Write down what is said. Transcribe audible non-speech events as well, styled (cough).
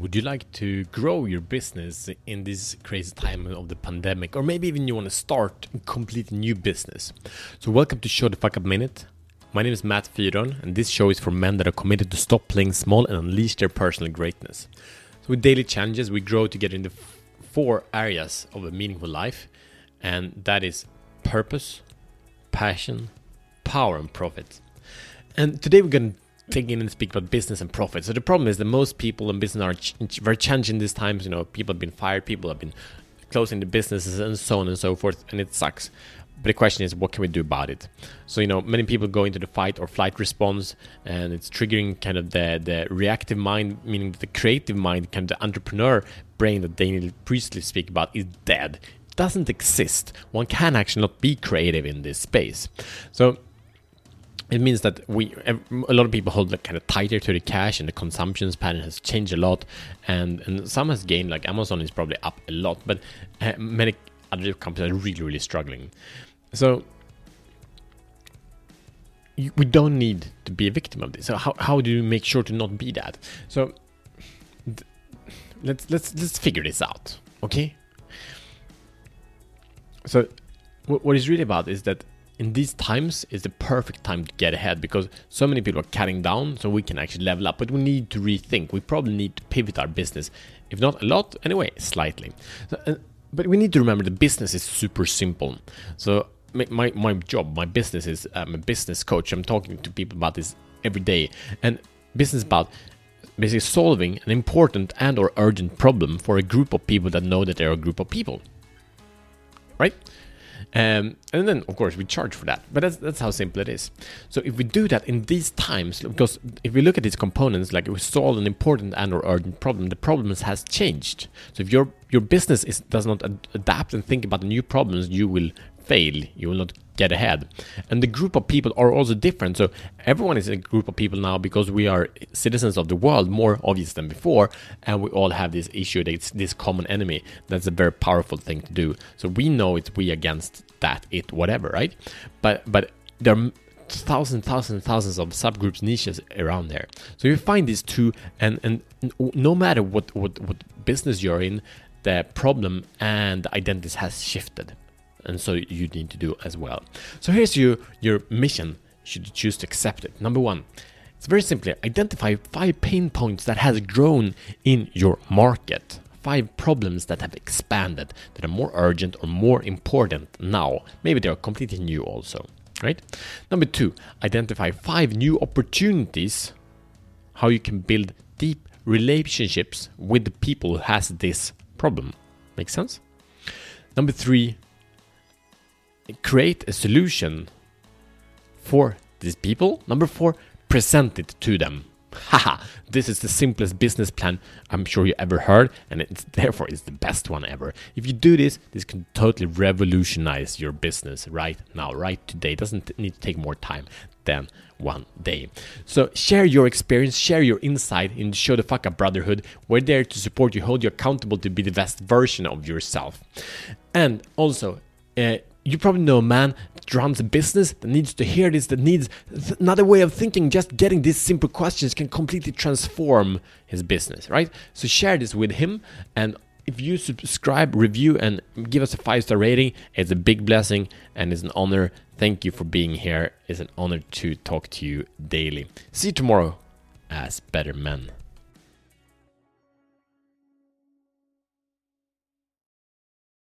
Would you like to grow your business in this crazy time of the pandemic? Or maybe even you want to start a complete new business? So, welcome to Show the Fuck Up Minute. My name is Matt Fyron, and this show is for men that are committed to stop playing small and unleash their personal greatness. So, with daily challenges, we grow together in the four areas of a meaningful life, and that is purpose, passion, power, and profit. And today we're going to in and speak about business and profit. So the problem is that most people in business are ch- very challenging these times. You know, people have been fired, people have been closing the businesses, and so on and so forth, and it sucks. But the question is, what can we do about it? So you know, many people go into the fight or flight response, and it's triggering kind of the the reactive mind, meaning the creative mind, kind of the entrepreneur brain that Daniel Priestley speak about is dead. Doesn't exist. One can actually not be creative in this space. So it means that we a lot of people hold like kind of tighter to the cash and the consumption pattern has changed a lot. And and some has gained like amazon is probably up a lot but uh, many other companies are really really struggling. So we don't need to be a victim of this. So how, how do you make sure to not be that? So th- let's let's let's figure this out okay? So what, what is really about is that in these times is the perfect time to get ahead because so many people are cutting down so we can actually level up but we need to rethink. We probably need to pivot our business if not a lot anyway slightly. So, uh, but we need to remember the business is super simple. So my, my, my job my business is i'm a business coach. I'm talking to people about this every day. And business about basically solving an important and or urgent problem for a group of people that know that they're a group of people. Right um, and then, of course, we charge for that. But that's, that's how simple it is. So if we do that in these times, because if we look at these components, like we solve an important and or urgent problem, the problems has changed. So if your your business is, does not ad- adapt and think about the new problems, you will fail. You will not get ahead. And the group of people are also different. So everyone is a group of people now because we are citizens of the world, more obvious than before, and we all have this issue, this, this common enemy. That's a very powerful thing to do. So we know it's we against that, it, whatever, right? But but there are thousands, thousands, thousands of subgroups, niches around there. So you find these two, and and no matter what what what business you're in, the problem and the identities has shifted and so you need to do as well. So here's your your mission should you choose to accept it. Number 1. It's very simply identify 5 pain points that has grown in your market. 5 problems that have expanded that are more urgent or more important now. Maybe they are completely new also, right? Number 2, identify 5 new opportunities how you can build deep relationships with the people who has this problem. Make sense? Number 3, create a solution for these people. Number four, present it to them. (laughs) Haha, this is the simplest business plan I'm sure you ever heard, and it's (laughs) therefore it's the best one ever. If you do this, this can totally revolutionize your business right now, right today. It doesn't need to take more time than one day. So share your experience, share your insight in Show the Fuck Up Brotherhood. We're there to support you, hold you accountable to be the best version of yourself. And also, uh, you probably know a man that runs a business that needs to hear this, that needs another way of thinking. Just getting these simple questions can completely transform his business, right? So share this with him. And if you subscribe, review, and give us a five star rating, it's a big blessing and it's an honor. Thank you for being here. It's an honor to talk to you daily. See you tomorrow as better men.